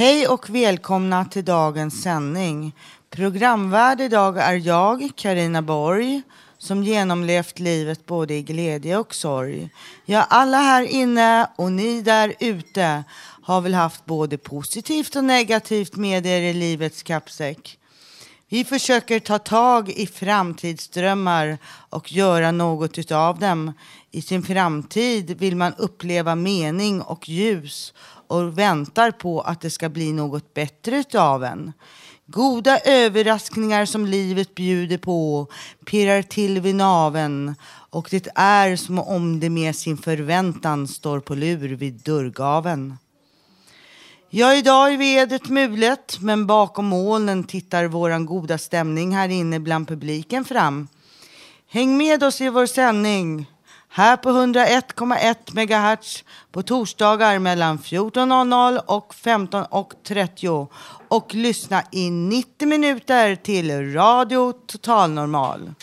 Hej och välkomna till dagens sändning. Programvärd idag är jag, Karina Borg, som genomlevt livet både i glädje och sorg. Ja, alla här inne och ni där ute har väl haft både positivt och negativt med er i livets kappsäck. Vi försöker ta tag i framtidsdrömmar och göra något utav dem. I sin framtid vill man uppleva mening och ljus och väntar på att det ska bli något bättre utav en. Goda överraskningar som livet bjuder på pirrar till vid naven och det är som om det med sin förväntan står på lur vid dörrgaven. Ja, idag är vädret mulet, men bakom molnen tittar våran goda stämning här inne bland publiken fram. Häng med oss i vår sändning här på 101,1 MHz på torsdagar mellan 14.00 och 15.30 och lyssna i 90 minuter till Radio Total Normal.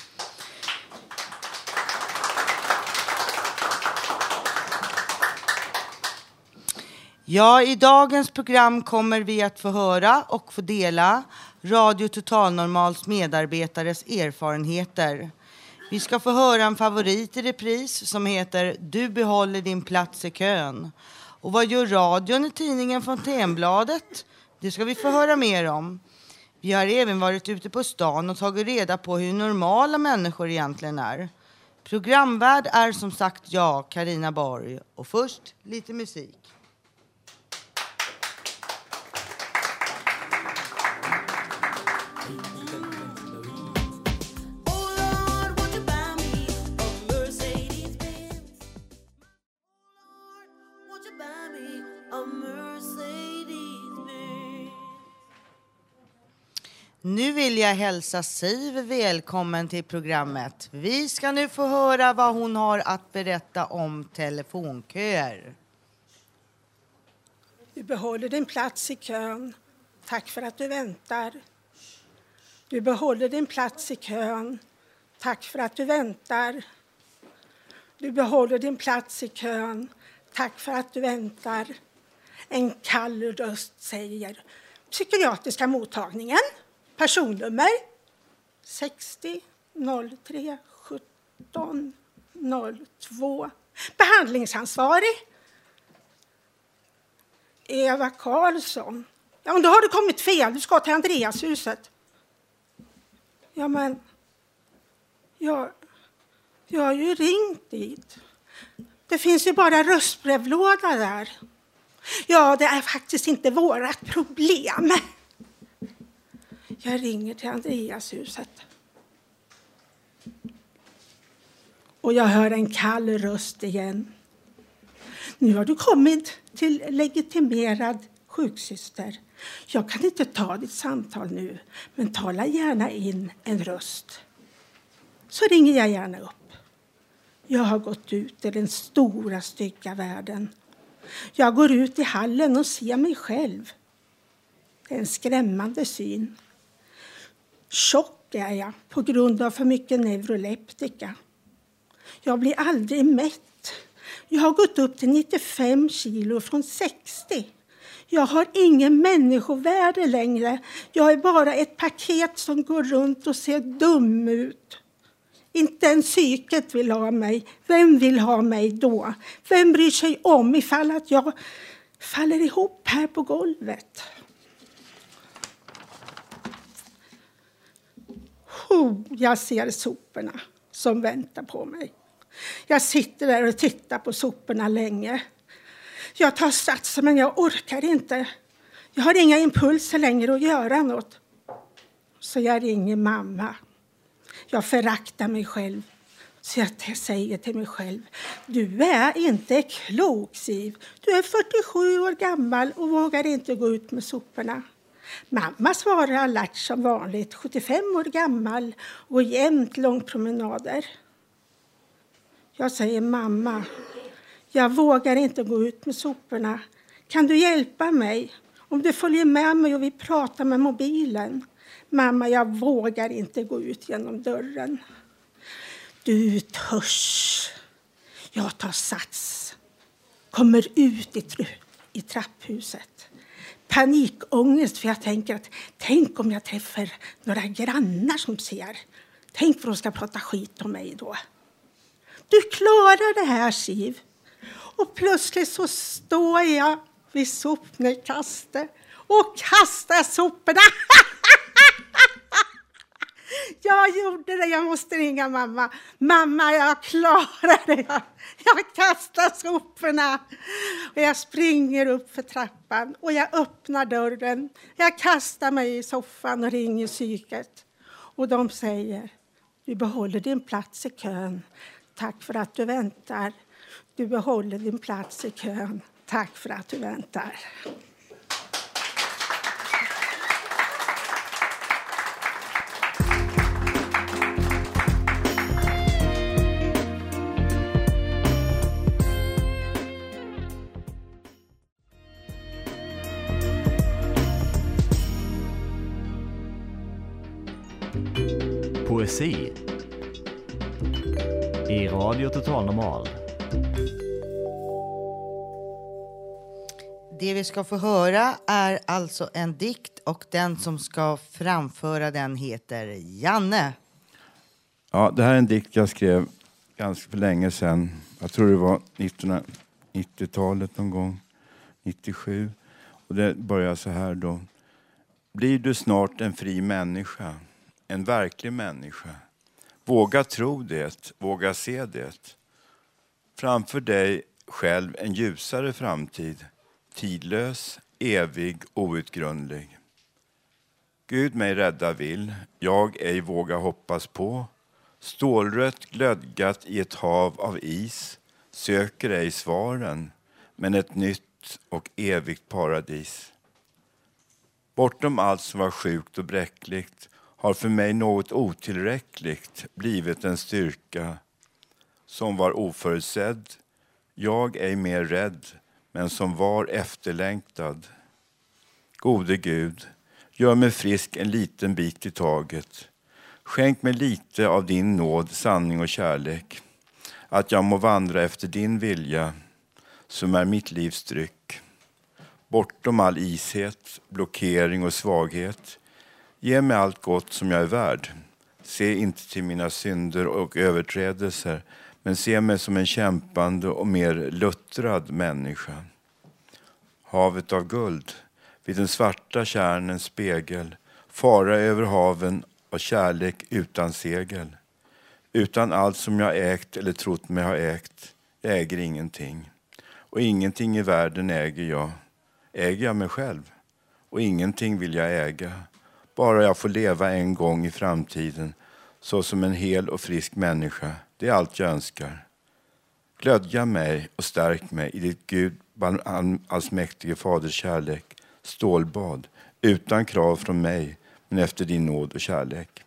Ja, i dagens program kommer vi att få höra och få dela Radio Total Normals medarbetares erfarenheter. Vi ska få höra en favorit i repris som heter Du behåller din plats i kön. Och vad gör radion i tidningen Fontänbladet? Det ska vi få höra mer om. Vi har även varit ute på stan och tagit reda på hur normala människor egentligen är. Programvärd är som sagt jag, Karina Borg. Och först lite musik. Nu vill jag hälsa Siv välkommen till programmet. Vi ska nu få höra vad hon har att berätta om telefonköer. Du behåller din plats i kön. Tack för att du väntar. Du behåller din plats i kön. Tack för att du väntar. Du behåller din plats i kön. Tack för att du väntar. En kall röst säger psykiatriska mottagningen. Personnummer 60 03 17 02. Behandlingsansvarig Eva Karlsson. Ja, men då har du kommit fel. Du ska till Andreashuset. Ja, men... Jag, jag har ju ringt dit. Det finns ju bara röstbrevlåda där. Ja, det är faktiskt inte vårt problem. Jag ringer till Andreashuset. Och jag hör en kall röst igen. Nu har du kommit till legitimerad sjuksyster. Jag kan inte ta ditt samtal nu, men tala gärna in en röst. Så ringer jag gärna upp. Jag har gått ut i den stora, stygga världen. Jag går ut i hallen och ser mig själv. Det är en skrämmande syn. Tjock är jag på grund av för mycket neuroleptika. Jag blir aldrig mätt. Jag har gått upp till 95 kilo från 60. Jag har ingen människovärde längre. Jag är bara ett paket som går runt och ser dum ut. Inte ens psyket vill ha mig. Vem vill ha mig då? Vem bryr sig om ifall att jag faller ihop här på golvet? Oh, jag ser soporna som väntar på mig. Jag sitter där och tittar på soporna länge. Jag tar sats, men jag orkar inte. Jag har inga impulser längre att göra något. Så jag ringer mamma. Jag föraktar mig själv. Så jag säger till mig själv, du är inte klok Siv. Du är 47 år gammal och vågar inte gå ut med soporna. Mamma svarar alert som vanligt, 75 år gammal och jämt långpromenader. Jag säger mamma, jag vågar inte gå ut med soporna. Kan du hjälpa mig? Om du följer med mig och vi pratar med mobilen. Mamma, jag vågar inte gå ut genom dörren. Du törs. Jag tar sats. Kommer ut i, i trapphuset. Panikångest för jag tänker att tänk om jag träffar några grannar som ser. Tänk vad de ska prata skit om mig då. Du klarar det här Siv. Och plötsligt så står jag vid sopnedkastet och kastar soporna. Jag gjorde det, jag måste ringa mamma. Mamma, jag klarar det. Jag, jag kastar soporna. Och jag springer upp för trappan och jag öppnar dörren. Jag kastar mig i soffan och ringer psyket. Och de säger, du behåller din plats i kön. Tack för att du väntar. Du behåller din plats i kön. Tack för att du väntar. Radio Total Normal. Det vi ska få höra är alltså en dikt och den som ska framföra den heter Janne. Ja, det här är en dikt jag skrev ganska för länge sedan. Jag tror det var 1990-talet någon gång, 97. Och det börjar så här då. Blir du snart en fri människa, en verklig människa? Våga tro det, våga se det. Framför dig själv en ljusare framtid tidlös, evig, outgrundlig. Gud mig rädda vill, jag ej våga hoppas på. Stålrött glödgat i ett hav av is söker ej svaren, men ett nytt och evigt paradis. Bortom allt som var sjukt och bräckligt har för mig något otillräckligt blivit en styrka som var oförutsedd, jag ej mer rädd men som var efterlängtad. Gode Gud, gör mig frisk en liten bit i taget. Skänk mig lite av din nåd, sanning och kärlek. Att jag må vandra efter din vilja, som är mitt livs dryck. Bortom all ishet, blockering och svaghet. Ge mig allt gott som jag är värd. Se inte till mina synder och överträdelser men se mig som en kämpande och mer luttrad människa. Havet av guld, vid den svarta kärnens spegel, fara över haven av kärlek utan segel. Utan allt som jag ägt eller trott mig ha ägt, jag äger ingenting. Och ingenting i världen äger jag. Äger jag mig själv? Och ingenting vill jag äga. Bara jag får leva en gång i framtiden så som en hel och frisk människa det är allt jag önskar. Glödja mig och stärk mig i ditt Gud allsmäktige Faders kärlek, stålbad, utan krav från mig, men efter din nåd och kärlek.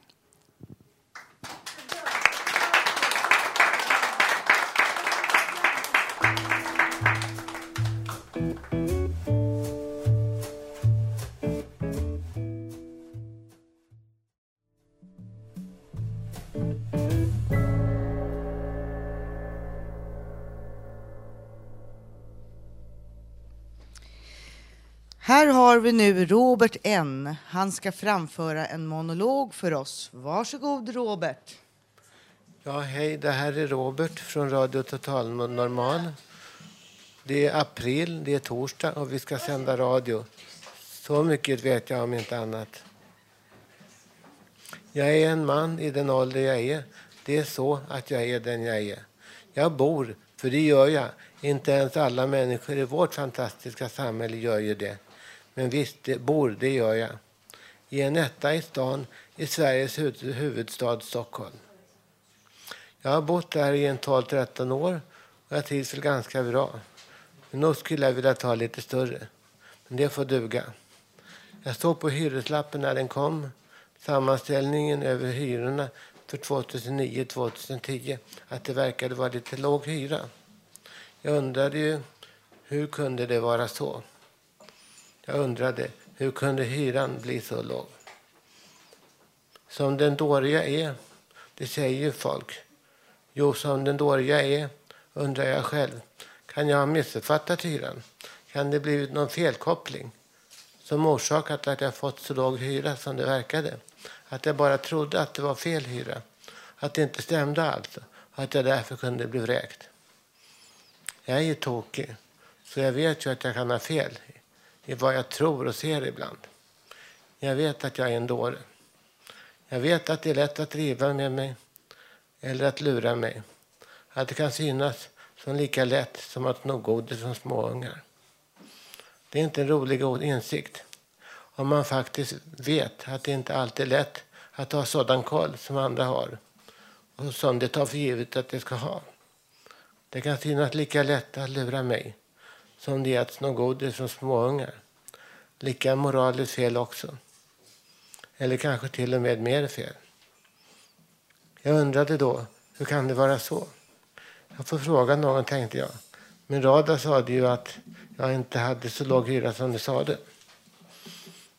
Har vi nu Robert N. Han ska framföra en monolog för oss. Varsågod Robert. Ja, hej, det här är Robert från Radio Total Normal. Det är april, det är torsdag och vi ska sända radio. Så mycket vet jag om inte annat. Jag är en man i den ålder jag är. Det är så att jag är den jag är. Jag bor, för det gör jag. Inte ens alla människor i vårt fantastiska samhälle gör ju det. Men visst, det, bor, det gör jag. I en etta i stan i Sveriges huvudstad Stockholm. Jag har bott där i en 12-13 år och jag trivs väl ganska bra. Men nog skulle jag vilja ta lite större. Men det får duga. Jag såg på hyreslappen när den kom, sammanställningen över hyrorna för 2009-2010, att det verkade vara lite låg hyra. Jag undrade ju, hur kunde det vara så? Jag undrade, hur kunde hyran bli så låg? Som den dåriga är, det säger ju folk. Jo, som den dåriga är, undrar jag själv. Kan jag ha missuppfattat hyran? Kan det blivit någon felkoppling som orsakat att jag fått så låg hyra som det verkade? Att jag bara trodde att det var fel hyra. Att det inte stämde alltså. att jag därför kunde bli vräkt. Jag är ju tokig. Så jag vet ju att jag kan ha fel i vad jag tror och ser ibland. Jag vet att jag är en dåre. Jag vet att det är lätt att driva med mig eller att lura mig. Att det kan synas som lika lätt som att nå godis från småungar. Det är inte en rolig insikt om man faktiskt vet att det inte alltid är lätt att ha sådan koll som andra har och som det tar för givet att det ska ha. Det kan synas lika lätt att lura mig som det getts något godis från småungar. Lika moraliskt fel också. Eller kanske till och med mer fel. Jag undrade då, hur kan det vara så? Jag får fråga någon, tänkte jag. Men radar sa ju att jag inte hade så låg hyra som du sade.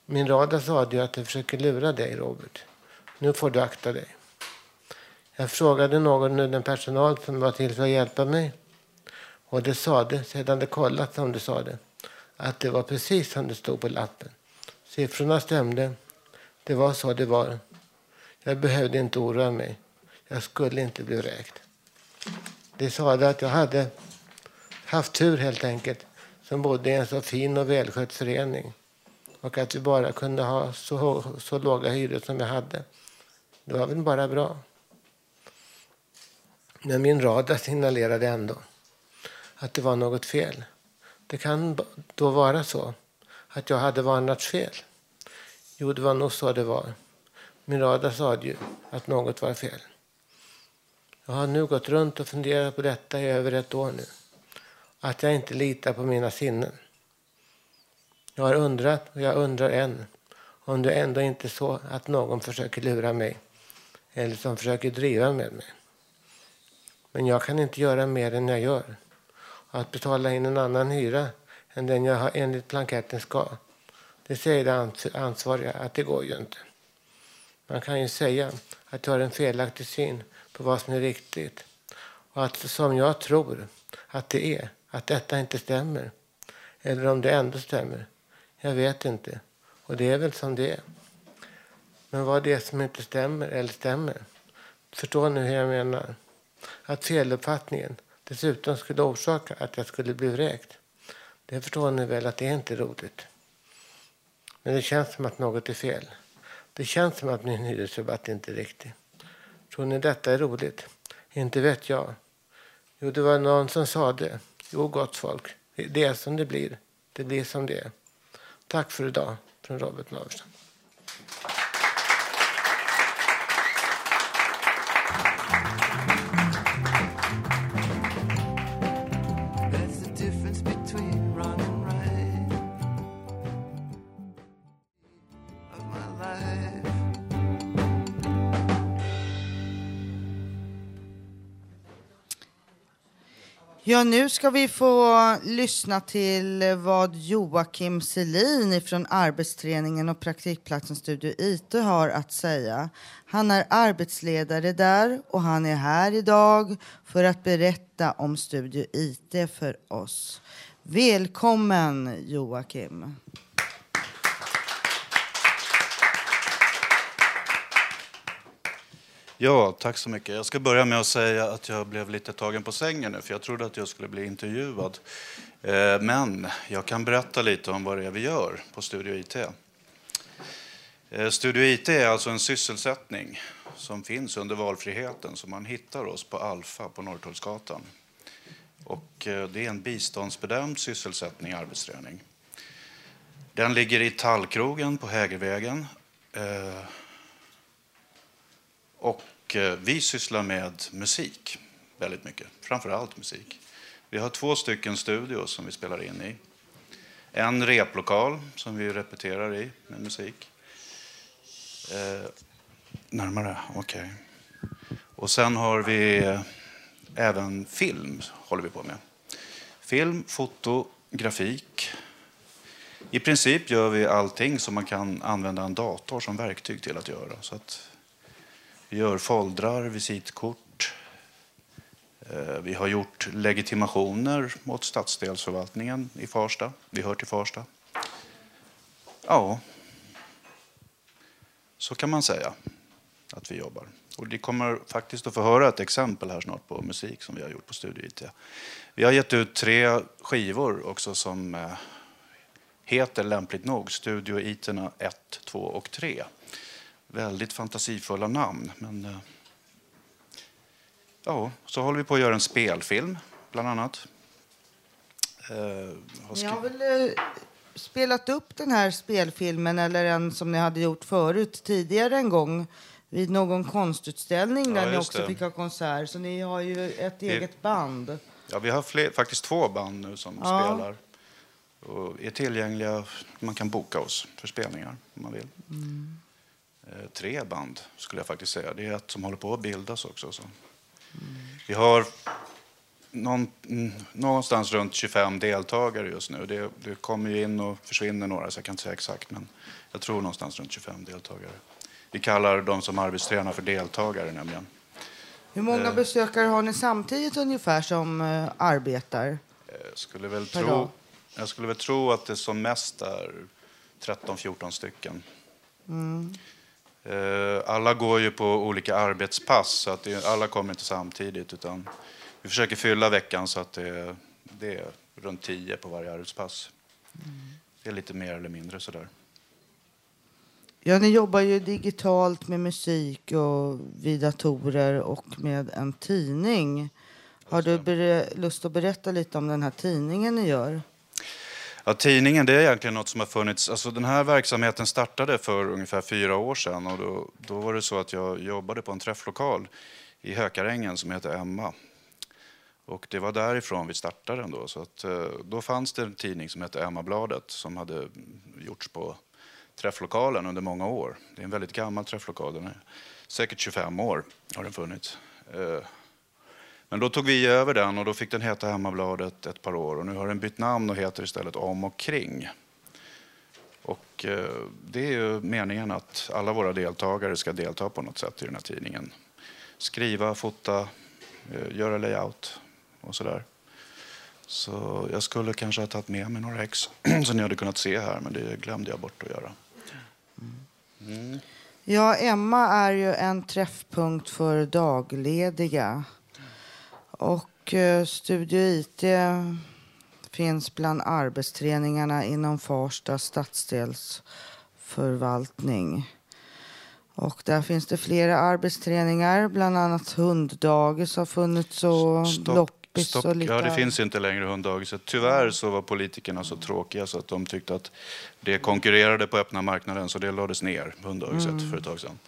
Min radar sa ju att jag försöker lura dig, Robert. Nu får du akta dig. Jag frågade någon ur den personal som var till för att hjälpa mig. Och det sade, sedan det kollat som det sade, att det var precis som det stod på lappen. Siffrorna stämde. Det var så det var. Jag behövde inte oroa mig. Jag skulle inte bli vräkt. Det sade att jag hade haft tur helt enkelt som bodde i en så fin och välskött förening och att vi bara kunde ha så, så låga hyror som jag hade. Det var väl bara bra. Men min radar signalerade ändå att det var något fel. Det kan då vara så att jag hade varnat fel. Jo, det var nog så det var. Min radar sa ju att något var fel. Jag har nu gått runt och funderat på detta i över ett år nu. Att jag inte litar på mina sinnen. Jag har undrat och jag undrar än om det ändå inte är så att någon försöker lura mig eller som försöker driva med mig. Men jag kan inte göra mer än jag gör. Att betala in en annan hyra än den jag har enligt blanketten ska. Det säger det ansvariga att det går ju inte. Man kan ju säga att jag har en felaktig syn på vad som är riktigt. Och att som jag tror att det är, att detta inte stämmer. Eller om det ändå stämmer. Jag vet inte. Och det är väl som det är. Men vad det är som inte stämmer eller stämmer. Förstår ni hur jag menar? Att feluppfattningen dessutom skulle orsaka att jag skulle bli vräkt. Det förstår ni väl att det är inte roligt. Men det känns som att något är fel. Det känns som att min hyresrabatt inte är riktig. Tror ni detta är roligt? Inte vet jag. Jo, det var någon som sa det. Jo, gott folk. Det är som det blir. Det blir som det är. Tack för idag från Robert Naverstam. Ja, nu ska vi få lyssna till vad Joakim Selin från arbetsträningen och praktikplatsen Studio IT har att säga. Han är arbetsledare där och han är här idag för att berätta om Studio IT för oss. Välkommen Joakim. Ja, tack så mycket. Jag ska börja med att säga att jag blev lite tagen på sängen nu, för jag trodde att jag skulle bli intervjuad. Eh, men jag kan berätta lite om vad det är vi gör på Studio IT. Eh, Studio IT är alltså en sysselsättning som finns under valfriheten, så man hittar oss på Alfa på Norrtullsgatan. Och eh, det är en biståndsbedömd sysselsättning, arbetsträning. Den ligger i Tallkrogen på Hägervägen. Och eh, vi sysslar med musik väldigt mycket, framför allt musik. Vi har två stycken studios som vi spelar in i. En replokal som vi repeterar i med musik. Eh, närmare, okej. Och sen har vi eh, även film, håller vi på med. Film, foto, grafik. I princip gör vi allting som man kan använda en dator som verktyg till att göra. Så att vi gör foldrar, visitkort. Eh, vi har gjort legitimationer mot stadsdelsförvaltningen i Farsta. Vi hör till Farsta. Ja, så kan man säga att vi jobbar. Och ni kommer faktiskt att få höra ett exempel här snart på musik som vi har gjort på Studio IT. Vi har gett ut tre skivor också som eh, heter lämpligt nog Studio It 1, 2 och 3. Väldigt fantasifulla namn. Men, eh, ja, så håller vi på att göra en spelfilm, bland annat. Eh, har Ni har väl eh, spelat upp den här spelfilmen eller en som ni hade gjort förut tidigare en gång vid någon konstutställning Ja, där ni just också det. fick ha konsert. Så ni har ju ett Vi- eget band. Ja, vi har fler, faktiskt två band nu som Ja. spelar och är tillgängliga. Man kan boka oss för spelningar om man vill. Mm. Eh, tre band skulle jag faktiskt säga. Det är ett som håller på att bildas också. Så. Mm. Vi har någon, mm, någonstans runt 25 deltagare just nu. Det, det kommer ju in och försvinner några, så jag kan inte säga exakt. Men jag tror någonstans runt 25 deltagare. Vi kallar de som arbetstränar för deltagare nämligen. Hur många Eh. besökare har ni samtidigt ungefär som eh, arbetar? Jag skulle väl tro, jag skulle väl tro att det som mest är 13-14 stycken. Mm. Eh, Alla går ju på olika arbetspass, så att alla kommer inte samtidigt. Utan vi försöker fylla veckan så att det, det är runt 10 på varje arbetspass. Det är lite mer eller mindre sådär. Ja, ni jobbar ju digitalt med musik och vid datorer och med en tidning. Har du lust att berätta lite om den här tidningen ni gör? Ja, tidningen det är egentligen något som har funnits. Alltså, den här verksamheten startade för ungefär fyra år sedan. Och då, då var det så att jag jobbade på en träfflokal i Hökarängen som heter Emma. Och det var därifrån vi startade den då. Så att, eh, då fanns det en tidning som hette Emmabladet som hade gjorts på träfflokalen under många år. Det är en väldigt gammal träfflokal. Den är säkert 25 år har den funnits. Eh, men då tog vi över den och då fick den heta Hemmabladet ett par år och nu har den bytt namn och heter istället Om och kring. Och eh, det är ju meningen att alla våra deltagare ska delta på något sätt i den här tidningen. Skriva, fota, eh, göra layout och sådär. Så jag skulle kanske ha tagit med mig några ex som ni hade kunnat se här, men det glömde jag bort att göra. Mm. Ja, Emma är ju en träffpunkt för daglediga. Och eh, Studio IT finns bland arbetsträningarna inom Farsta stadsdelsförvaltning. Och där finns det flera arbetsträningar, bland annat hunddagis har funnits och Stopp, loppis stopp. och lite Ja, det finns inte längre hunddagiset. Tyvärr så var politikerna så tråkiga så att de tyckte att det konkurrerade på öppna marknaden så det lades ner, hunddagiset, Mm. för ett tag sedan.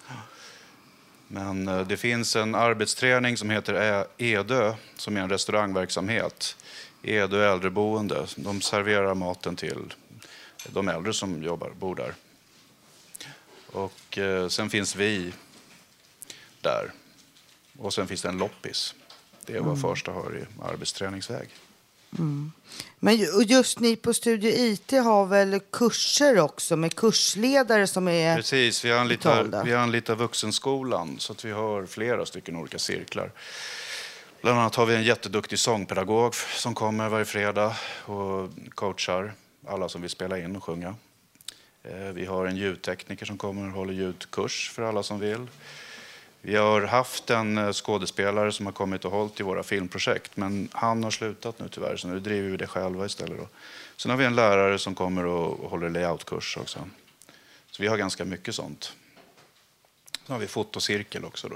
Men eh, det finns en arbetsträning som heter Edö som är en restaurangverksamhet. Edö äldreboende. De serverar maten till de äldre som jobbar, bor där. Och eh, sen finns vi där. Och sen finns det en loppis. Det är vad Mm. Farsta har i arbetsträningsväg. Mm. Men just ni på Studio IT har väl kurser också med kursledare som är Precis, vi anlitar, vi anlitar Vuxenskolan så att vi har flera stycken olika cirklar. Bland annat har vi en jätteduktig sångpedagog som kommer varje fredag och coachar alla som vill spela in och sjunga. Eh, Vi har en ljudtekniker som kommer och håller ljudkurs för alla som vill. Vi har haft en eh, skådespelare som har kommit och hållit i våra filmprojekt, men han har slutat nu tyvärr, så nu driver vi det själva istället. Då. Sen har vi en lärare som kommer och håller layoutkurs också. Så vi har ganska mycket sånt. Sen har vi fotocirkel också. Då.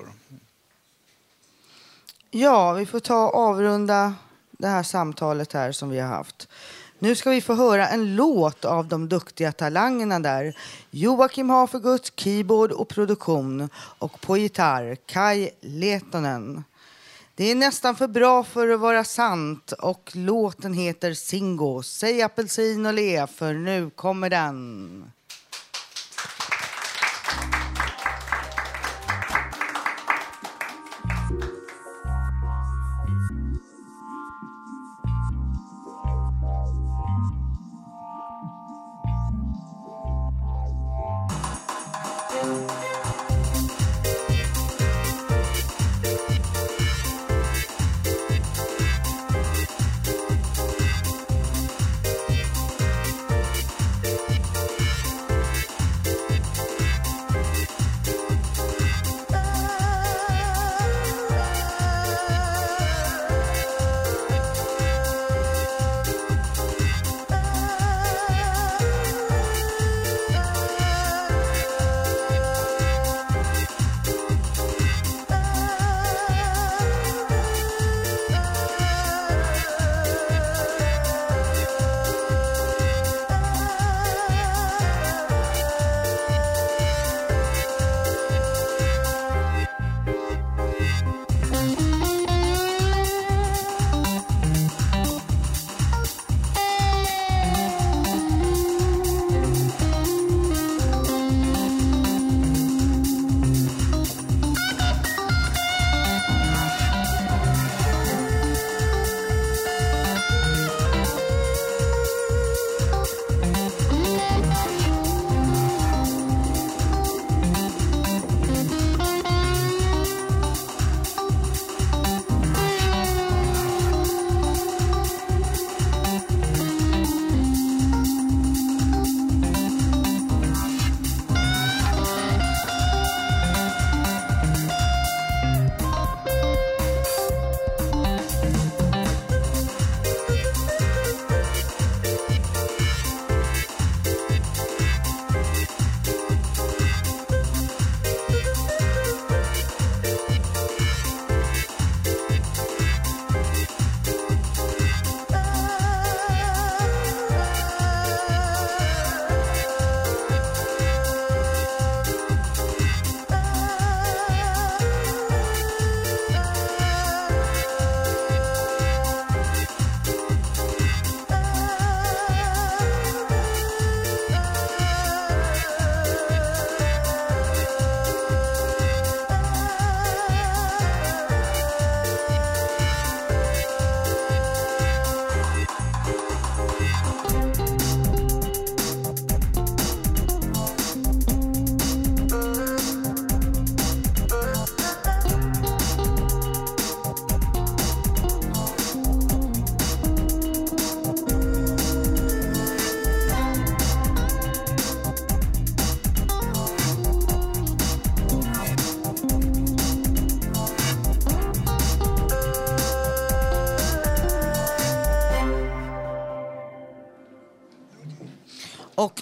Ja, vi får ta och avrunda det här samtalet här som vi har haft. Nu ska vi få höra en låt av de duktiga talangerna där. Joakim Hafergut, keyboard och produktion. Och på gitarr, Kai Letonen. Det är nästan för bra för att vara sant och låten heter Singo. Säg apelsin och le, för nu kommer den.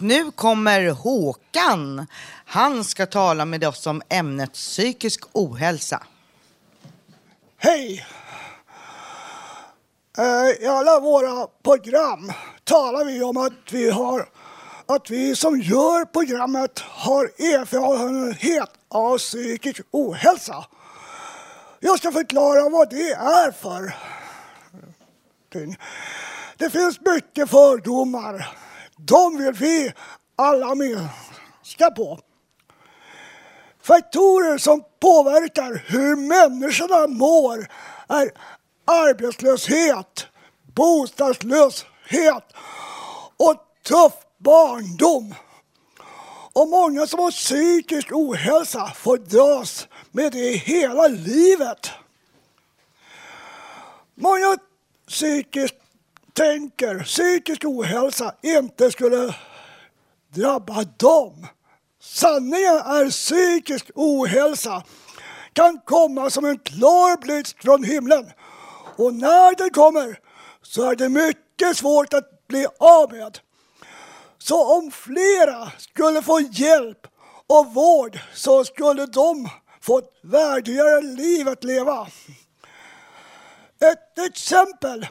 Nu kommer Håkan. Han ska tala med oss om ämnet psykisk ohälsa. Hej! Eh, I alla våra program talar vi om att vi har att vi som gör programmet har erfarenhet av psykisk ohälsa. Jag ska förklara vad det är för. Det finns mycket fördomar. De vill vi alla minska på. Faktorer som påverkar hur människorna mår är arbetslöshet, bostadslöshet och tuff barndom. Och många som har psykisk ohälsa får dras med det hela livet. Många psykiskt tänker psykisk ohälsa inte skulle drabba dem. Sanningen är psykisk ohälsa kan komma som en klar blixt från himlen. Och när den kommer så är det mycket svårt att bli av med. Så om flera skulle få hjälp och vård så skulle de få ett värdigare liv att leva. Ett exempel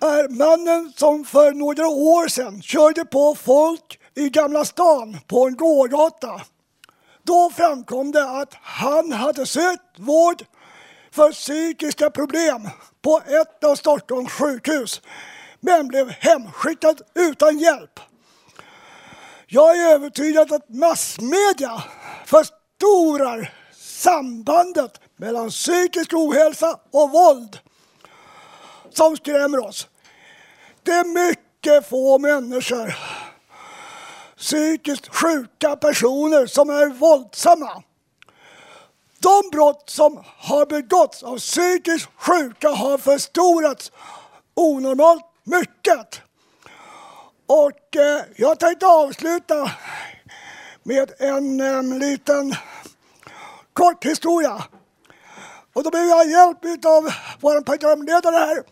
är mannen som för några år sedan körde på folk i Gamla stan på en gågata. Då framkom det att han hade sökt vård för psykiska problem på ett av Stockholms sjukhus men blev hemskickad utan hjälp. Jag är övertygad att massmedia förstorar sambandet mellan psykisk ohälsa och våld som skrämmer oss. Det är mycket få människor, psykiskt sjuka personer som är våldsamma. De brott som har begåtts av psykiskt sjuka har förstorats onormalt mycket. Och eh, jag tänkte avsluta med en en liten kort historia. Och då behöver jag hjälp av vår programledare här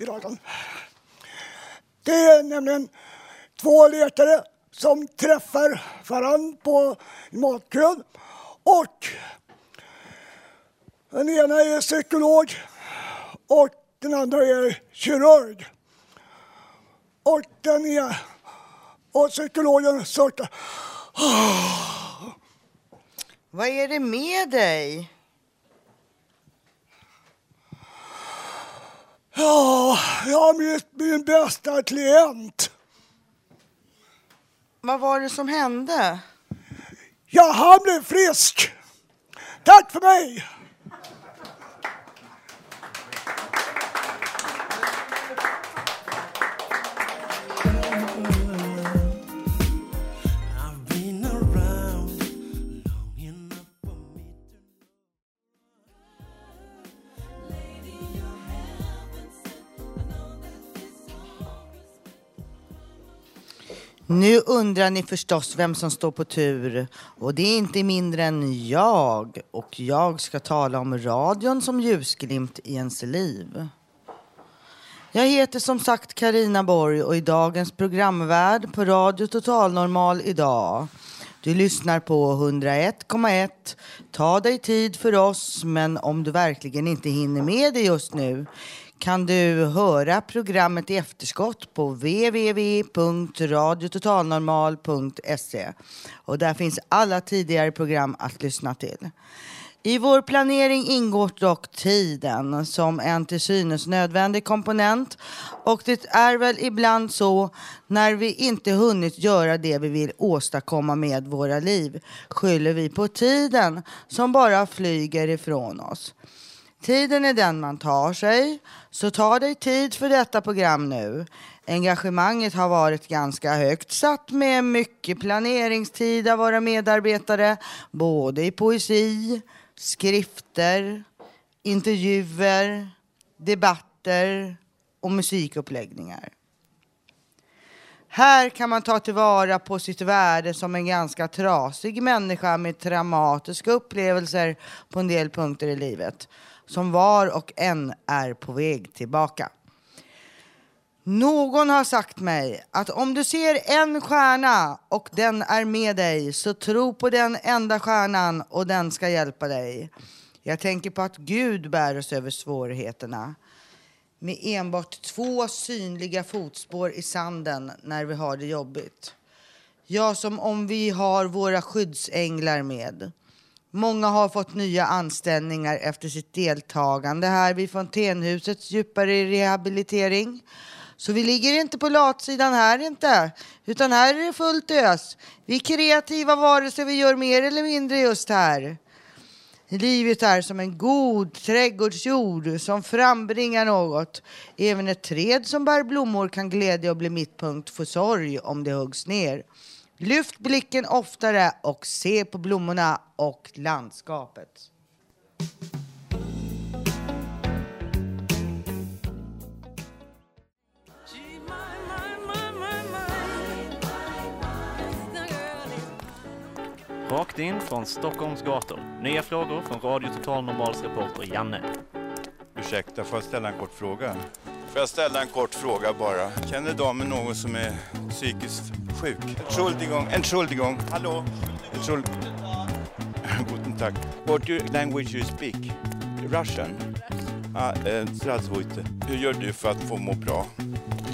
i radion. Det är nämligen två läkare som träffar varandra på matkön och den ena är psykolog och den andra är kirurg. Och den är och psykologen sortar. Vad är det med dig? Ja, jag har mist min bästa klient. Vad var det som hände? Ja, han blev frisk. Tack för mig! Nu undrar ni förstås vem som står på tur. Och det är inte mindre än jag. Och jag ska tala om radion som ljusglimt i ens liv. Jag heter som sagt Karina Borg och är dagens programvärd på Radio Total Normal idag. Du lyssnar på 101,1. Ta dig tid för oss, men om du verkligen inte hinner med det just nu kan du höra programmet i efterskott på www.radiototalnormal.se. Och där finns alla tidigare program att lyssna till. I vår planering ingår dock tiden som en till synes nödvändig komponent och det är väl ibland så när vi inte hunnit göra det vi vill åstadkomma med våra liv skyller vi på tiden som bara flyger ifrån oss. Tiden är den man tar sig, så ta dig tid för detta program nu. Engagemanget har varit ganska högt satt med mycket planeringstid av våra medarbetare, både i poesi, skrifter, intervjuer, debatter och musikuppläggningar. Här kan man ta tillvara på sitt värde som en ganska trasig människa med traumatiska upplevelser på en del punkter i livet som var och en är på väg tillbaka. Någon har sagt mig att om du ser en stjärna och den är med dig så tro på den enda stjärnan och den ska hjälpa dig. Jag tänker på att Gud bär oss över svårigheterna med enbart två synliga fotspår i sanden när vi har det jobbigt. Ja, som om vi har våra skyddsänglar med. Många har fått nya anställningar efter sitt deltagande här vid Fontänhusets djupare rehabilitering. Så vi ligger inte på latsidan här inte, utan här är det fullt ös. Vi är kreativa vare sig vi gör mer eller mindre just här. Livet är som en god trädgårdsjord som frambringar något. Även ett träd som bär blommor kan glädja och bli mittpunkt för sorg om det huggs ner. Lyft blicken oftare och se på blommorna och landskapet. Rakt in från Stockholms gator. Nya frågor från Radio Total Normals reporter Janne. Ursäkta, får jag ställa en kort fråga? Får jag ställa en kort fråga bara? Känner damen någon som är psykiskt sjuk. Entschuldigung, Entschuldigung. Hallå? Entschuld... Guten Tag. What language you speak? Russian? Ah. Eh, Hur gör du för att få må bra?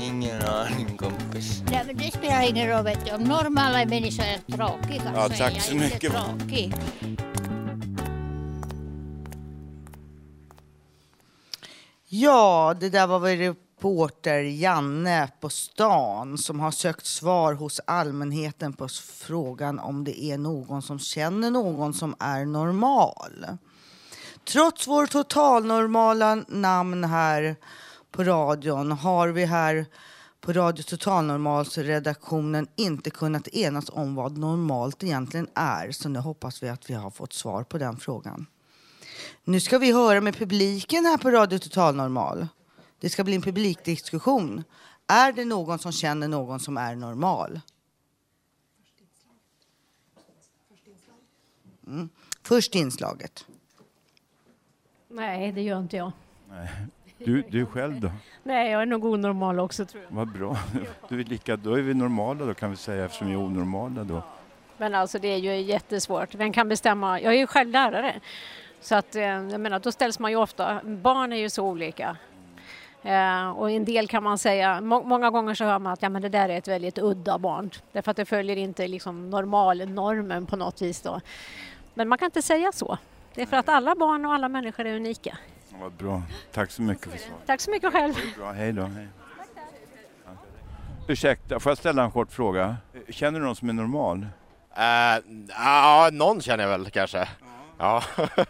Ingen aning kompis. Nej, men det spelar ingen roll. Vet du. Om normala människor är tråkiga ja, så är jag så mycket. inte tråkig. Ja, det där var väl reporter Janne på stan som har sökt svar hos allmänheten på frågan om det är någon som känner någon som är normal. Trots vår totalnormala namn här på radion har vi här på Radio Totalnormals redaktionen inte kunnat enas om vad normalt egentligen är. Så nu hoppas vi att vi har fått svar på den frågan. Nu ska vi höra med publiken här på Radio Totalnormal. Det ska bli en publikdiskussion. Är det någon som känner någon som är normal? Mm. Först inslaget. Nej, det gör inte jag. Nej. Du, du själv då? Nej, jag är nog onormal också tror jag. Vad bra. Du är lika, då är vi normala då kan vi säga eftersom vi är onormala då. Men alltså det är ju jättesvårt. Vem kan bestämma? Jag är ju själv lärare. Så att eh, jag menar, då ställs man ju ofta, barn är ju så olika. Eh, och en del kan man säga, må, många gånger så hör man att ja, men det där är ett väldigt udda barn. Därför att det följer inte liksom normalnormen på något vis då. Men man kan inte säga så. Det är för att alla barn och alla människor är unika. Vad bra. Tack så mycket för svaret. Tack så mycket själv. Bra, hej då. Hej. Ja. Ursäkta, får jag ställa en kort fråga? Känner du någon som är normal? Eh, Ja, någon känner jag väl kanske. Ja.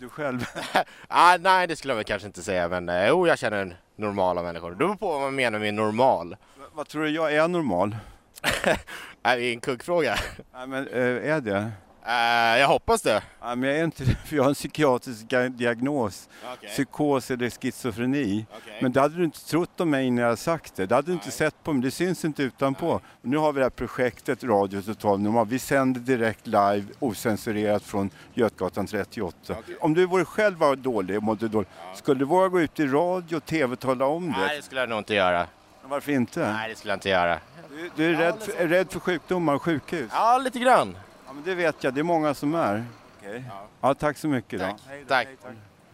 Du själv? ah, nej, det skulle jag väl kanske inte säga, men eh, jo, jag känner normala människor. Det beror på vad man menar med normal. Vad tror du, jag är normal? Är det en kuggfråga? Nej, men eh, är det? Eh, jag hoppas det. Nej, men jag är inte det, för jag har en psykiatrisk diagnos. Okej. Psykos eller schizofreni. Okej. Men det hade du inte trott om mig när jag sagt det. Det hade du inte sett på mig. Det syns inte utanpå. Nu har vi det här projektet Radio Total Normal. Vi sänder direkt live osensurerat från Götgatan 38. Om du vore själv var dålig och mådde dåligt, skulle du våga gå ut i radio och tv och tala om det? Nej, det skulle jag nog inte göra. Varför inte? Nej, det skulle jag inte göra. Du, du är, rädd för, är rädd för sjukdomar och sjukhus? Ja, lite grann. Ja, men det vet jag. Det är många som är. Okej. Ja, tack så mycket. Då. Tack.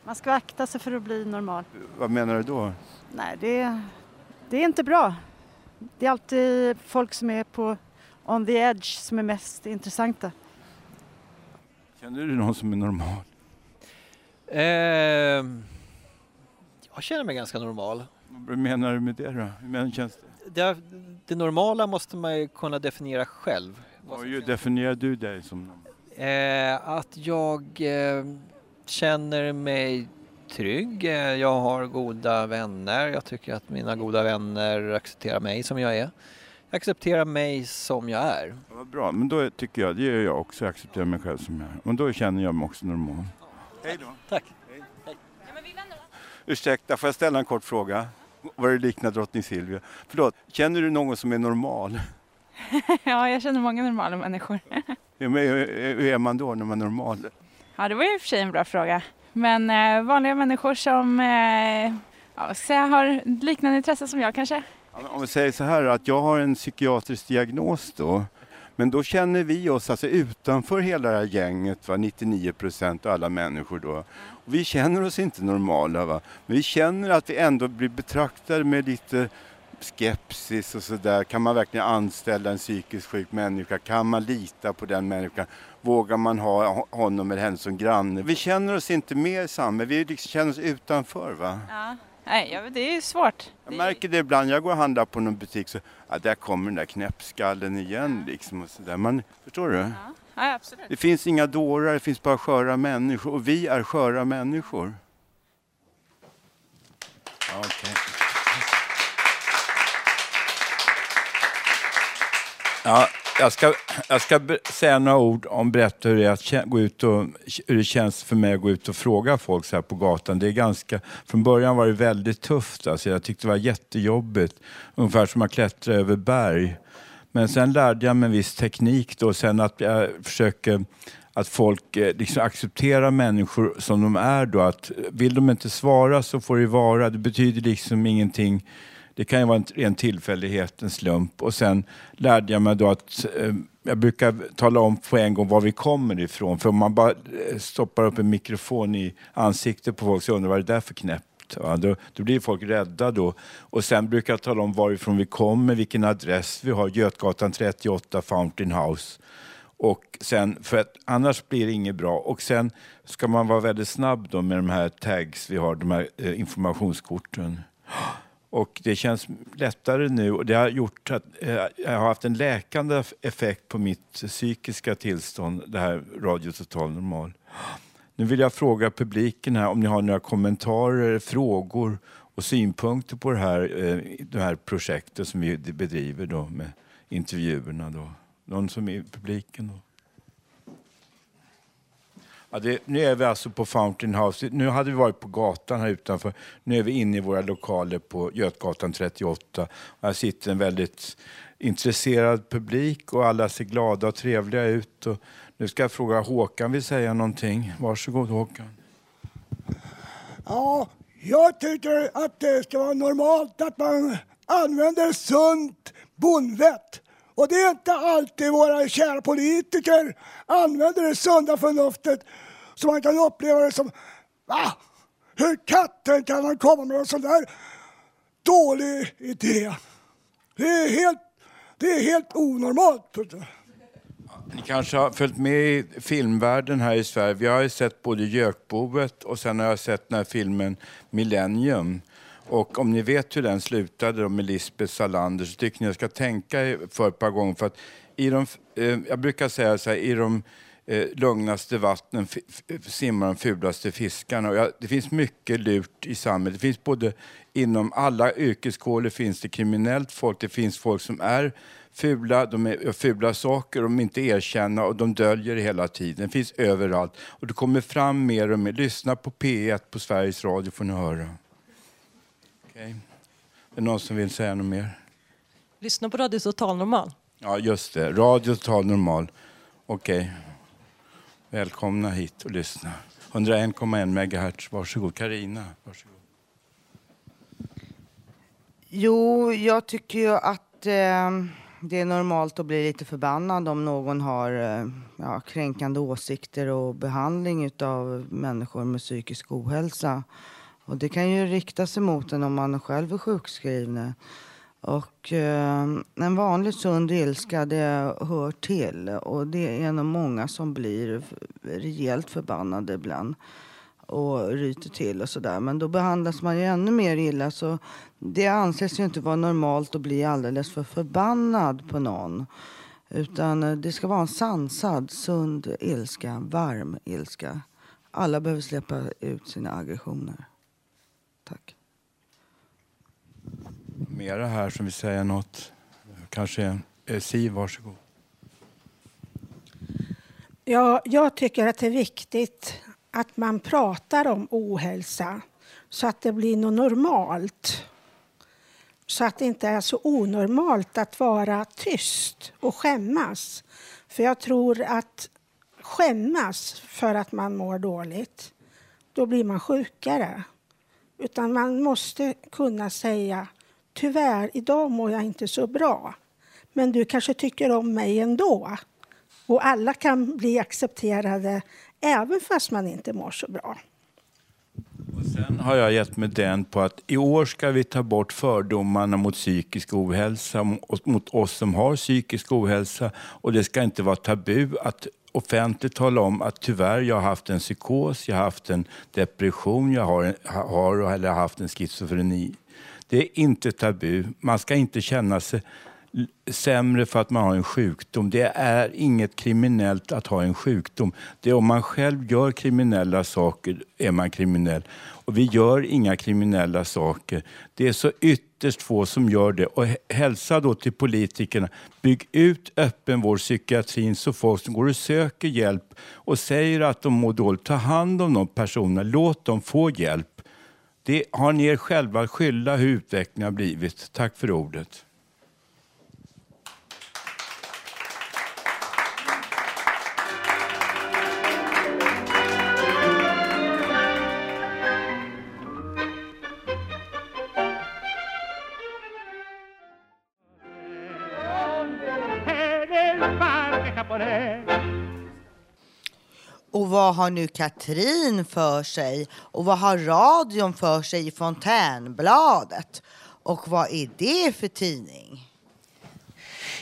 Man ska akta sig för att bli normal. Vad menar du då? Nej, det, det är inte bra. Det är alltid folk som är på on the edge som är mest intressanta. Känner du någon som är normal? Ehm, jag känner mig ganska normal. Vad menar du med det då? Hur känns det? Det, det normala måste man ju kunna definiera själv. Hur definierar du dig som? Eh, att jag eh, känner mig trygg. Eh, Jag har goda vänner. Jag tycker att mina goda vänner accepterar mig som jag är. Jag accepterar mig som jag är. Vad bra, men då tycker jag, det gör jag också, jag accepterar mig själv som jag är. Och då känner jag mig också normal. Hej då. Tack. Ursäkta, får jag ställa en kort fråga? Vad det liknar drottning Silvia. Förlåt, känner du någon som är normal? ja, jag känner många normala människor. Hur hur är man då när man är normal? ja, det var ju i och för sig en bra fråga. Men eh, vanliga människor som eh, ja, vad ska jag säga, har liknande intressen som jag kanske. Om vi säger så här att jag har en psykiatrisk diagnos då. Men då känner vi oss alltså utanför hela det här gänget, va? 99 procent av alla människor då. Och vi känner oss inte normala va. Men vi känner att vi ändå blir betraktade med lite skepsis och sådär. Kan man verkligen anställa en psykiskt sjuk människa? Kan man lita på den människan? Vågar man ha ho- honom eller henne som granne? Vi känner oss inte med i samhället, vi liksom känner oss utanför va. Ja. Nej, ja, det är ju svårt. Jag märker det ibland, jag går och handlar på någon butik så, ja, där kommer den där knäppskallen igen liksom och sådär. Man, förstår du? Ja, absolut. Det finns inga dårar, det finns bara sköra människor och vi är sköra människor. Okej. Jag ska, jag ska säga några ord om berätta hur det, är att gå ut och, hur det känns för mig att gå ut och fråga folk så här på gatan. Det är ganska, från början var det väldigt tufft. Alltså jag tyckte det var jättejobbigt. Ungefär som att klättra över berg. Men sen lärde jag mig en viss teknik då, sen att jag försöker att folk eh, liksom accepterar människor som de är då. Att vill de inte svara så får det vara. Det betyder liksom ingenting. Det kan ju vara en ren tillfällighet, en slump. Och sen lärde jag mig då att eh, jag brukar tala om på en gång var vi kommer ifrån. För om man bara eh, stoppar upp en mikrofon i ansiktet på folk så undrar vad det är för knäppt. Ja, då, då blir folk rädda då. Och sen brukar jag tala om varifrån vi kommer, vilken adress vi har. Götgatan 38, Fountain House. Och sen, för att annars blir det inget bra. Och sen ska man vara väldigt snabb då med de här tags vi har, de här eh, informationskorten. Och det känns lättare nu och det har gjort att eh, jag har haft en läkande effekt på mitt psykiska tillstånd, det här Radio Total Normal. Nu vill jag fråga publiken här om ni har några kommentarer, frågor och synpunkter på det här, eh, det här projektet som vi bedriver då med intervjuerna. Då. Någon som är i publiken? Då? Ja, det, nu är vi alltså på Fountain House. Nu hade vi varit på gatan här utanför. Nu är vi inne i våra lokaler på Götgatan 38. Här sitter en väldigt intresserad publik och alla ser glada och trevliga ut. Och nu ska jag fråga Håkan vill säga någonting. Varsågod Håkan. Ja, jag tycker att det ska vara normalt att man använder sunt bondvett. Och det är inte alltid våra kära politiker använder det sunda förnuftet så man kan uppleva det som va? Hur katten kan han komma med en sån där dålig idé? Det är helt, det är helt onormalt. Ni kanske har följt med i filmvärlden här i Sverige. Vi har ju sett både Gökboet och sen har jag sett den här filmen Millennium. Och om ni vet hur den slutade med Lisbeth Salander så tycker ni jag ska tänka för ett par gånger. För att i de, eh, jag brukar säga så här, i de eh, lugnaste vattnen simmar de fulaste fiskarna. Ja, det finns mycket lurt i samhället. Det finns både inom alla yrkeskårer finns det kriminellt folk, det finns folk som är fula, de är fula saker, de inte erkänner och de döljer det hela tiden. Det finns överallt. Och det kommer fram mer och mer. Lyssna på P1 på Sveriges Radio får ni höra. Okay. Är det någon som vill säga något mer? Lyssna på Radio Total Normal. Ja, just det. Radio Total Normal. Okej. Okay. Välkomna hit och lyssna. 101,1 MHz. Varsågod. Karina. Varsågod. Jo, jag tycker ju att eh, det är normalt att bli lite förbannad om någon har eh, ja, kränkande åsikter och behandling av människor med psykisk ohälsa. Och det kan ju rikta sig mot en om man själv är sjukskriven. Och eh, en vanlig sund ilska, det hör till. Och det är nog många som blir rejält förbannade ibland och ryter till och sådär. Men då behandlas man ju ännu mer illa. Så det anses ju inte vara normalt att bli alldeles för förbannad på någon. Utan eh, det ska vara en sansad, sund ilska, varm ilska. Alla behöver släppa ut sina aggressioner. Tack. Mera här som vill säga något? Kanske eh, Siv, varsågod. Ja, jag tycker att det är viktigt att man pratar om ohälsa så att det blir något normalt. Så att det inte är så onormalt att vara tyst och skämmas. För jag tror att skämmas för att man mår dåligt, då blir man sjukare. Utan man måste kunna säga tyvärr, idag mår jag inte så bra. Men du kanske tycker om mig ändå. Och alla kan bli accepterade även fast man inte mår så bra. Och sen har jag gett mig den på att i år ska vi ta bort fördomarna mot psykisk ohälsa, mot oss som har psykisk ohälsa. Och det ska inte vara tabu att offentligt tala om att tyvärr, jag har haft en psykos, jag har haft en depression, jag har, har eller haft en schizofreni. Det är inte tabu. Man ska inte känna sig sämre för att man har en sjukdom. Det är inget kriminellt att ha en sjukdom. Det är om man själv gör kriminella saker är man kriminell. Och vi gör inga kriminella saker. Det är så ytterst få som gör det. Och hälsa då till politikerna. Bygg ut öppenvårdspsykiatrin så folk som går och söker hjälp och säger att de mår dåligt, ta hand om de personerna. Låt dem få hjälp. Det har ni er själva att skylla hur utvecklingen har blivit. Tack för ordet. Har nu Katrin för sig? Och vad har radion för sig i Fontänbladet? Och vad är det för tidning?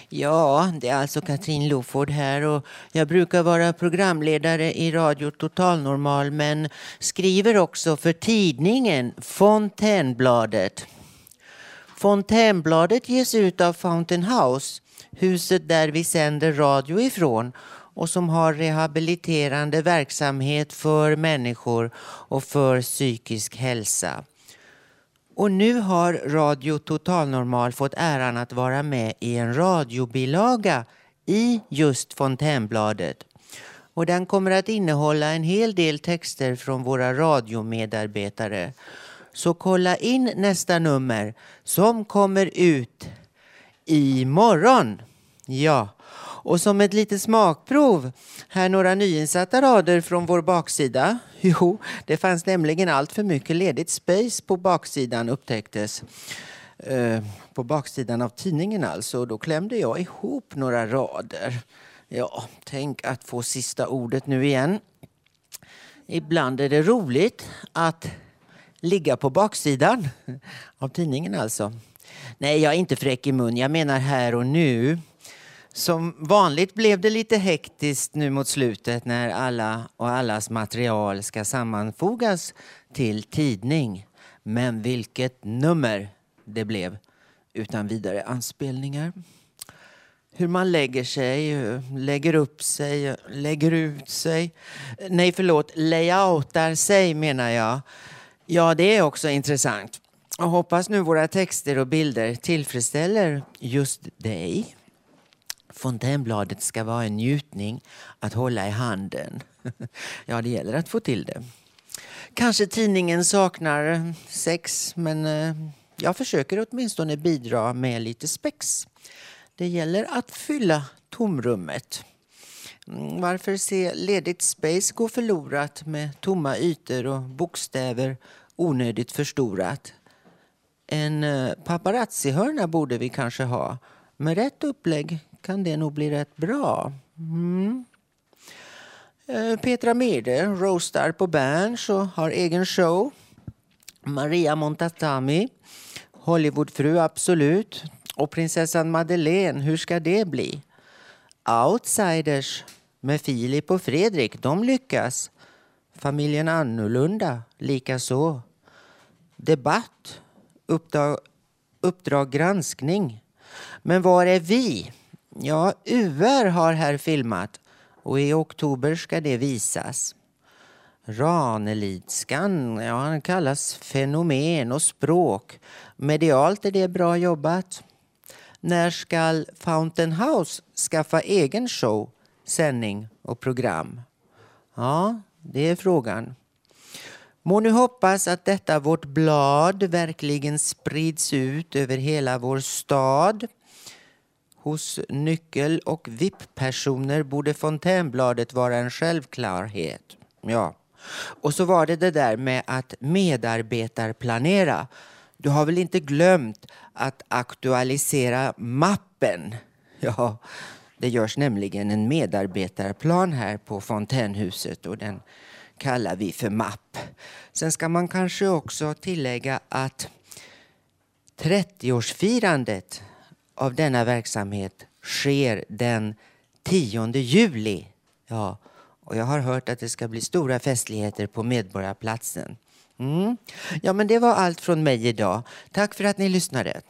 Ja, det är alltså Katrin Loford här och jag brukar vara programledare i Radio Total Normal men skriver också för tidningen Fontänbladet. Fontänbladet ges ut av Fountain House, huset där vi sänder radio ifrån och som har rehabiliterande verksamhet för människor och för psykisk hälsa. Och nu har Radio Totalnormal fått äran att vara med i en radiobilaga i just Fontänbladet. Och den kommer att innehålla en hel del texter från våra radiomedarbetare. Så kolla in nästa nummer som kommer ut imorgon. Ja, och som ett litet smakprov, här några nyinsatta rader från vår baksida. Jo, det fanns nämligen allt för mycket ledigt space på baksidan upptäcktes. Eh, på baksidan av tidningen alltså. Och då klämde jag ihop några rader. Ja, tänk att få sista ordet nu igen. Ibland är det roligt att ligga på baksidan av tidningen alltså. Nej, jag är inte fräck i mun. Jag menar här och nu. Som vanligt blev det lite hektiskt nu mot slutet när alla och allas material ska sammanfogas till tidning. Men vilket nummer det blev utan vidare anspelningar. Hur man lägger sig, lägger upp sig, lägger ut sig. Nej, förlåt, layoutar sig menar jag. Ja, det är också intressant. Jag hoppas nu våra texter och bilder tillfredsställer just dig. Fontänbladet ska vara en njutning att hålla i handen. Ja, det gäller att få till det. Kanske tidningen saknar sex, men eh, jag försöker åtminstone bidra med lite spex. Det gäller att fylla tomrummet. Mm, varför se ledigt space gå förlorat med tomma ytor och bokstäver onödigt förstorat? En paparazzihörna paparazzi-hörna borde vi kanske ha. Med rätt upplägg kan det nog bli rätt bra. Mm. Eh, Petra Mede roastar på Berns och har egen show. Maria Montatami, Hollywoodfru absolut. Och prinsessan Madeleine, hur ska det bli? Outsiders med Filip och Fredrik, de lyckas. Familjen Annorlunda, likaså. Debatt, uppdrag, uppdrag granskning. Men var är vi? Ja, UR har här filmat och i oktober ska det visas. Ranelidskan, ja han kallas fenomen och språk. Medialt är det bra jobbat. När ska Fountain House skaffa egen show, sändning och program? Ja, det är frågan. Må nu hoppas att detta vårt blad verkligen sprids ut över hela vår stad. Hos nyckel och VIP-personer borde Fontänbladet vara en självklarhet. Ja. Och så var det det där med att medarbetarplanera. Du har väl inte glömt att aktualisera mappen? Ja, det görs nämligen en medarbetarplan här på Fontänhuset och den kallar vi för mapp. Sen ska man kanske också tillägga att 30-årsfirandet av denna verksamhet sker den 10 juli. Ja, och jag har hört att det ska bli stora festligheter på Medborgarplatsen. Mm. Ja, men det var allt från mig idag. Tack för att ni lyssnade.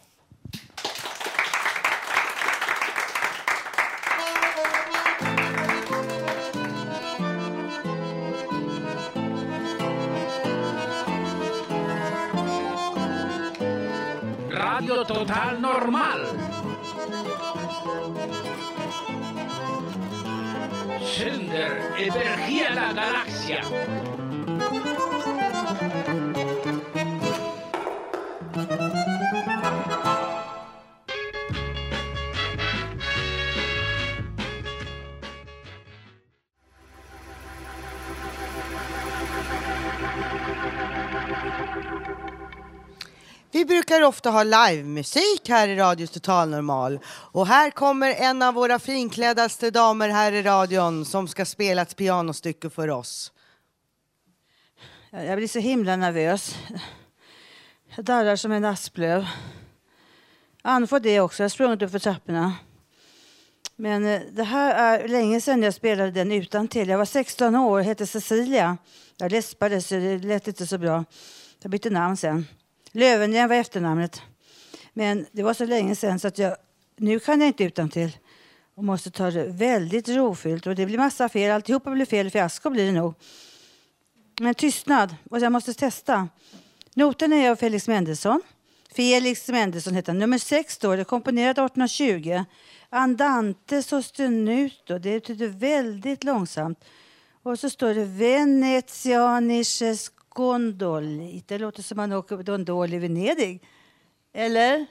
Radio Total Normal. Sänder över hela galaxen. Vi ofta ha livemusik här i Radios Total Normal. Och här kommer en av våra finkläddaste damer här i radion som ska spela ett pianostycke för oss. Jag blir så himla nervös. Jag darrar som en asplöv. Ann får det också. Jag har sprungit upp för trapporna. Men eh, det här är länge sedan jag spelade den utan till. Jag var 16 år och hette Cecilia. Jag läspade så det lät inte så bra. Jag bytte namn sen. Lövengren var efternamnet. Men det var så länge sedan så att jag, nu kan jag inte utan till och måste ta det väldigt rofyllt. Och det blir massa fel. Alltihopa blir fel. Fiasko blir det nog. Men tystnad. Och jag måste testa. Noten är av Felix Mendelssohn. Felix Mendelssohn heter han. Nummer 6 står det. Komponerad 1820. Andante sostenuto. Det betyder väldigt långsamt. Och så står det Venezianisches gondoli. Det låter som man åker gondol i Venedig. Eller?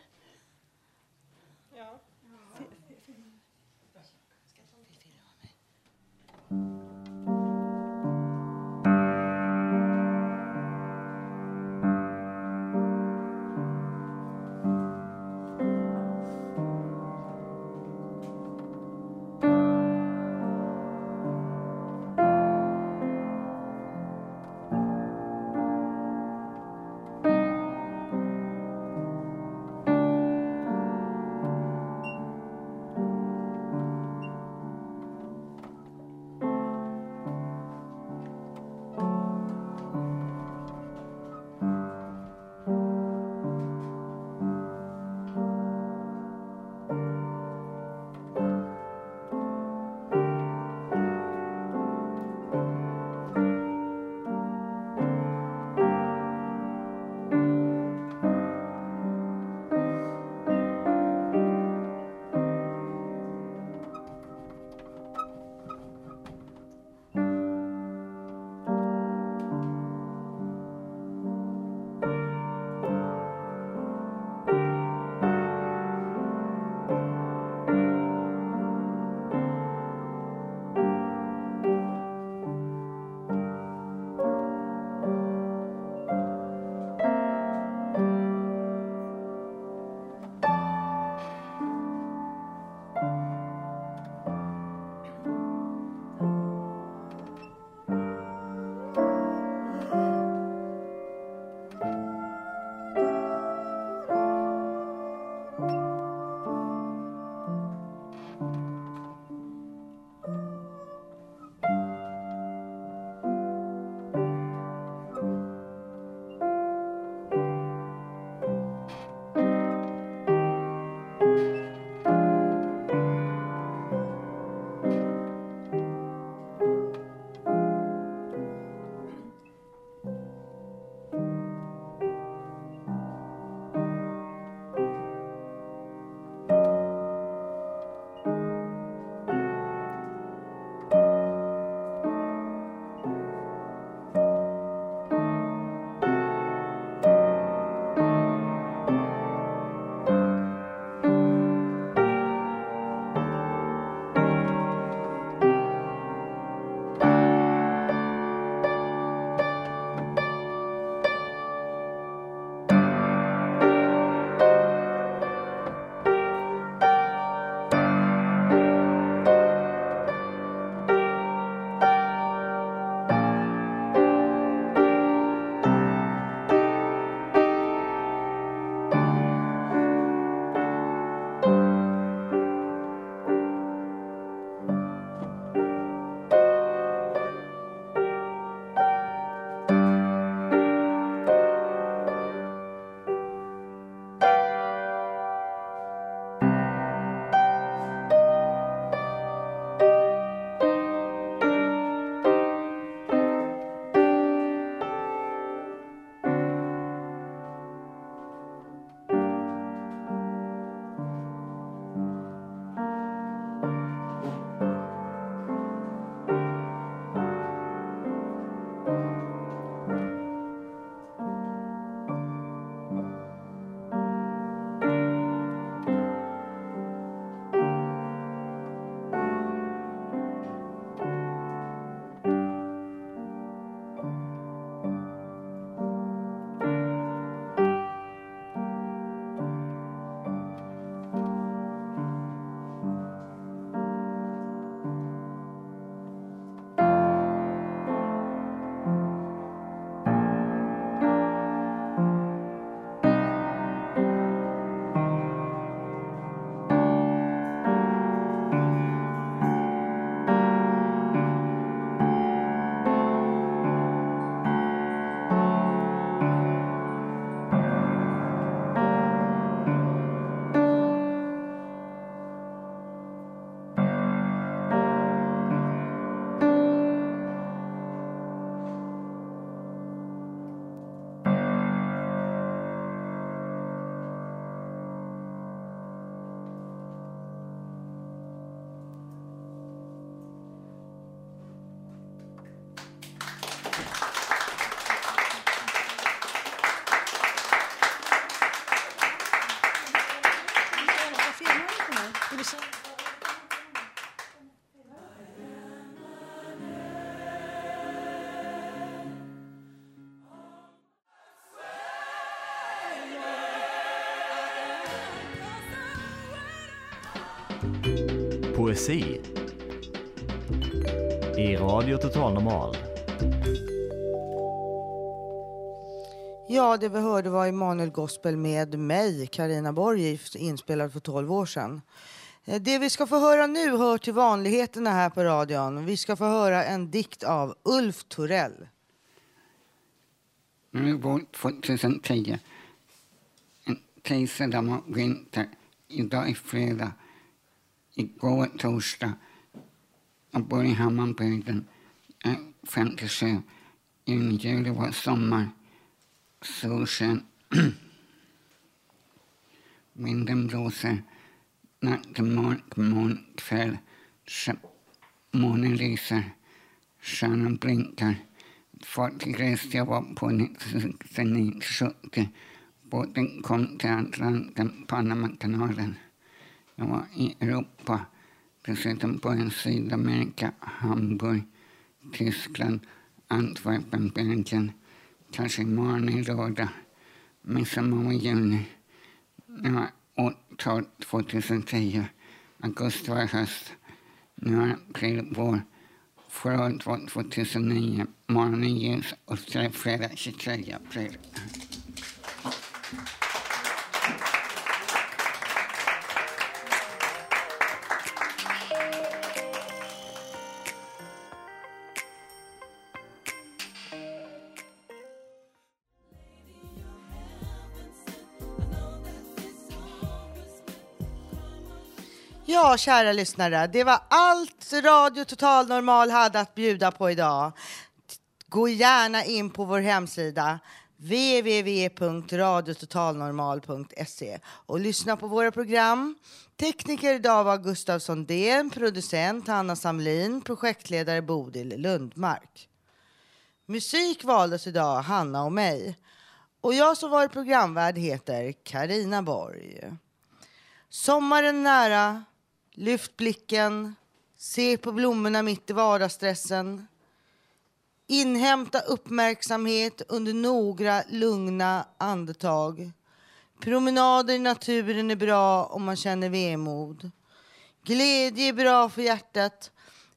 Poesi i Radio Total Normal. Ja, det vi hörde var Emanuel Gospel med mig, Karina Borg, inspelad för 12 år sedan. Eh, Det vi ska få höra nu hör till vanligheterna här på radion. Vi ska få höra en dikt av Ulf Torell. Nu vår 2010. En tisdag var vinter. Idag är fredag. Igår torsdag. Jag bor i Hammarbygden, Jag är 57. Juni, var sommar. Solsken. Vinden blåser. Natten mörk, morgon, kväll. Månen lyser. Stjärnan blinkar. Fartyg reste jag var på 1970. Båten kom till Atlanten, Panamakanalen. Jag var i Europa, dessutom på en Sydamerika, Hamburg, Tyskland, Antwerpen, Belgien. Kanske imorgon i lördag, midsommar och juni. Det var årtal 2010. Augusti var höst. Nu är april vår. Förra året var 2009. Morgonen ljus och så är det fredag 23 april. Ja, kära lyssnare, det var allt Radio Total Normal hade att bjuda på idag. Gå gärna in på vår hemsida www.radiototalnormal.se och lyssna på våra program. Tekniker idag var Gustav Sondén, producent Hanna Samlin, projektledare Bodil Lundmark. Musik valdes idag Hanna och mig. Och jag som varit programvärd heter Karina Borg. Sommaren nära. Lyft blicken. Se på blommorna mitt i vardagsstressen. Inhämta uppmärksamhet under några lugna andetag. Promenader i naturen är bra om man känner vemod. Glädje är bra för hjärtat.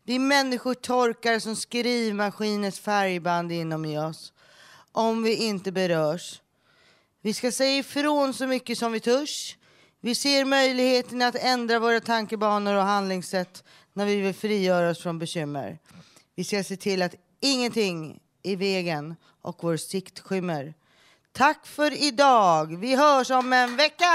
Vi människor torkar som skrivmaskinens färgband inom i oss om vi inte berörs. Vi ska säga ifrån så mycket som vi törs. Vi ser möjligheten att ändra våra tankebanor och handlingssätt när vi vill frigöra oss från bekymmer. Vi ska se till att ingenting är i vägen och vår sikt skymmer. Tack för idag. Vi hörs om en vecka!